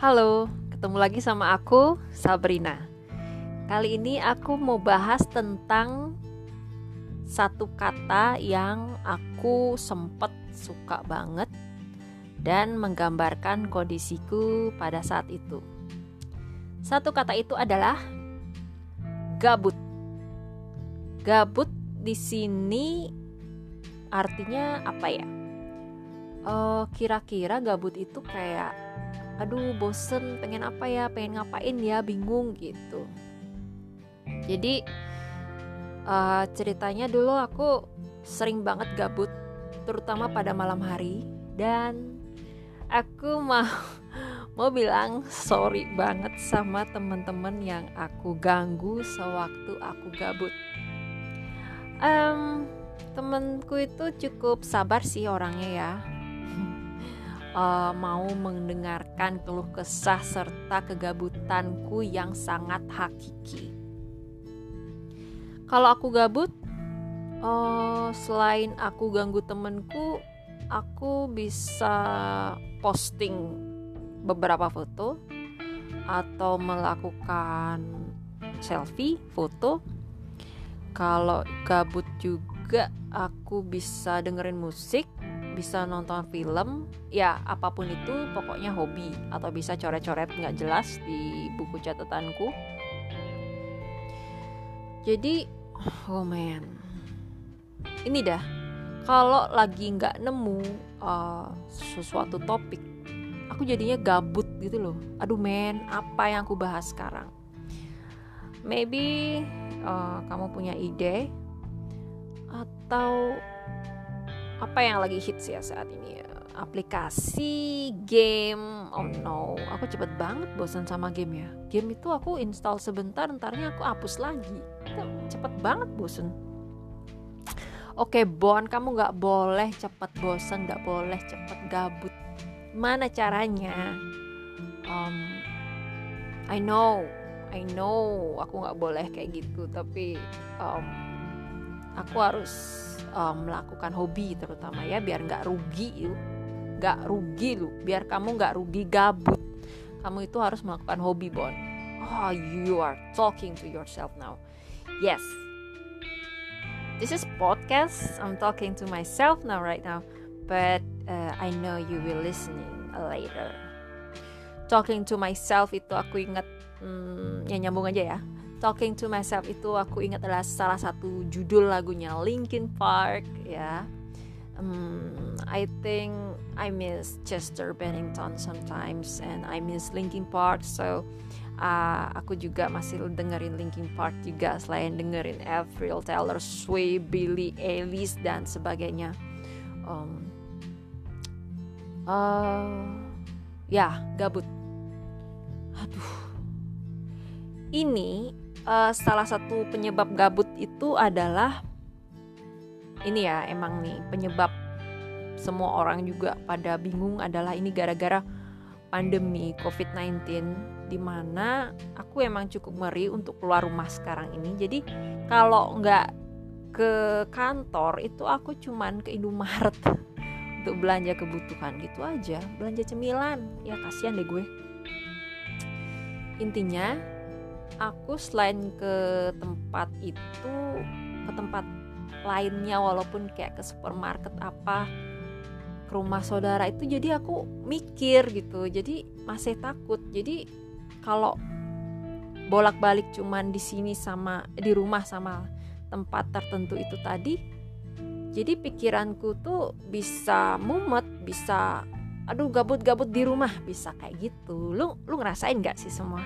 Halo, ketemu lagi sama aku, Sabrina. Kali ini aku mau bahas tentang satu kata yang aku sempet suka banget dan menggambarkan kondisiku pada saat itu. Satu kata itu adalah gabut. Gabut di sini artinya apa ya? Uh, kira-kira gabut itu kayak aduh bosen pengen apa ya pengen ngapain ya bingung gitu. Jadi uh, ceritanya dulu aku sering banget gabut terutama pada malam hari dan aku mau mau bilang sorry banget sama teman-teman yang aku ganggu sewaktu aku gabut. Um, temenku itu cukup sabar sih orangnya ya uh, mau mendengarkan keluh kesah serta kegabutanku yang sangat hakiki. Kalau aku gabut, uh, selain aku ganggu temenku, aku bisa posting beberapa foto atau melakukan selfie foto. Kalau gabut juga aku bisa dengerin musik bisa nonton film ya apa pun itu pokoknya hobi. Atau bisa coret-coret nggak jelas di buku catatanku. Jadi oh man. Ini dah. Kalau lagi nggak nemu uh, sesuatu topik aku jadinya gabut gitu loh. Aduh men apa yang aku bahas sekarang? Maybe uh, kamu punya ide atau apa yang lagi hits ya saat ini? Aplikasi game. Oh no. Aku cepet banget bosan sama game ya. Game itu aku install sebentar entarnya aku hapus lagi. Cepet banget bosan oke Bon kamu nggak boleh cepet bosan nggak boleh cepet gabut. Mana caranya? Um, I know. I know. Aku nggak boleh kayak gitu tapi um, aku harus um, melakukan hobi terutama ya biar nggak rugi yuk. Nggak rugi lu. Biar kamu nggak rugi gabut. Kamu itu harus melakukan hobi bon. Oh you are talking to yourself now. Yes. This is podcast. I'm talking to myself now right now. But uh, I know you will listening later. Talking to myself itu aku ingat hmm, ya nyambung aja ya Talking to Myself itu aku ingat adalah salah satu judul lagunya Linkin Park ya. Um, I think I miss Chester Bennington sometimes and I miss Linkin Park so uh, aku juga masih dengerin Linkin Park juga selain dengerin Avril Taylor Swift, Billie Eilish dan sebagainya. Um, uh, ya gabut. Aduh, ini uh, salah satu penyebab gabut itu adalah ini ya emang nih penyebab semua orang juga pada bingung adalah ini gara-gara pandemi COVID-19 di mana aku emang cukup ngeri untuk keluar rumah sekarang ini. Jadi kalau nggak ke kantor itu aku cuman ke Indomaret untuk belanja kebutuhan gitu aja belanja cemilan. Ya kasihan deh gue. Intinya aku selain ke tempat itu ke tempat lainnya walaupun kayak ke supermarket apa ke rumah saudara itu jadi aku mikir gitu. Jadi masih takut. Jadi kalau bolak-balik cuman di sini sama di rumah sama tempat tertentu itu tadi jadi pikiranku tuh bisa mumet bisa aduh gabut-gabut di rumah. Bisa kayak gitu. Lu lu ngerasain nggak sih semua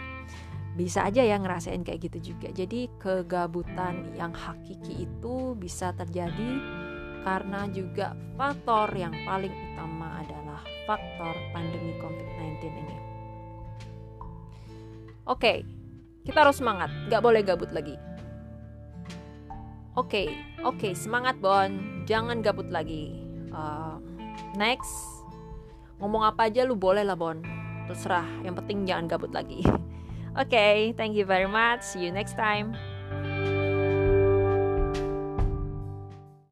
bisa aja ya ngerasain kayak gitu juga. Jadi kegabutan yang hakiki itu bisa terjadi karena juga faktor yang paling utama adalah faktor pandemi COVID-19 ini. Oke, kita harus semangat, gak boleh gabut lagi. Oke, oke, semangat Bon, jangan gabut lagi. Uh, next, ngomong apa aja lu boleh lah Bon, terserah. Yang penting jangan gabut lagi. Okay, thank you very much. See you next time.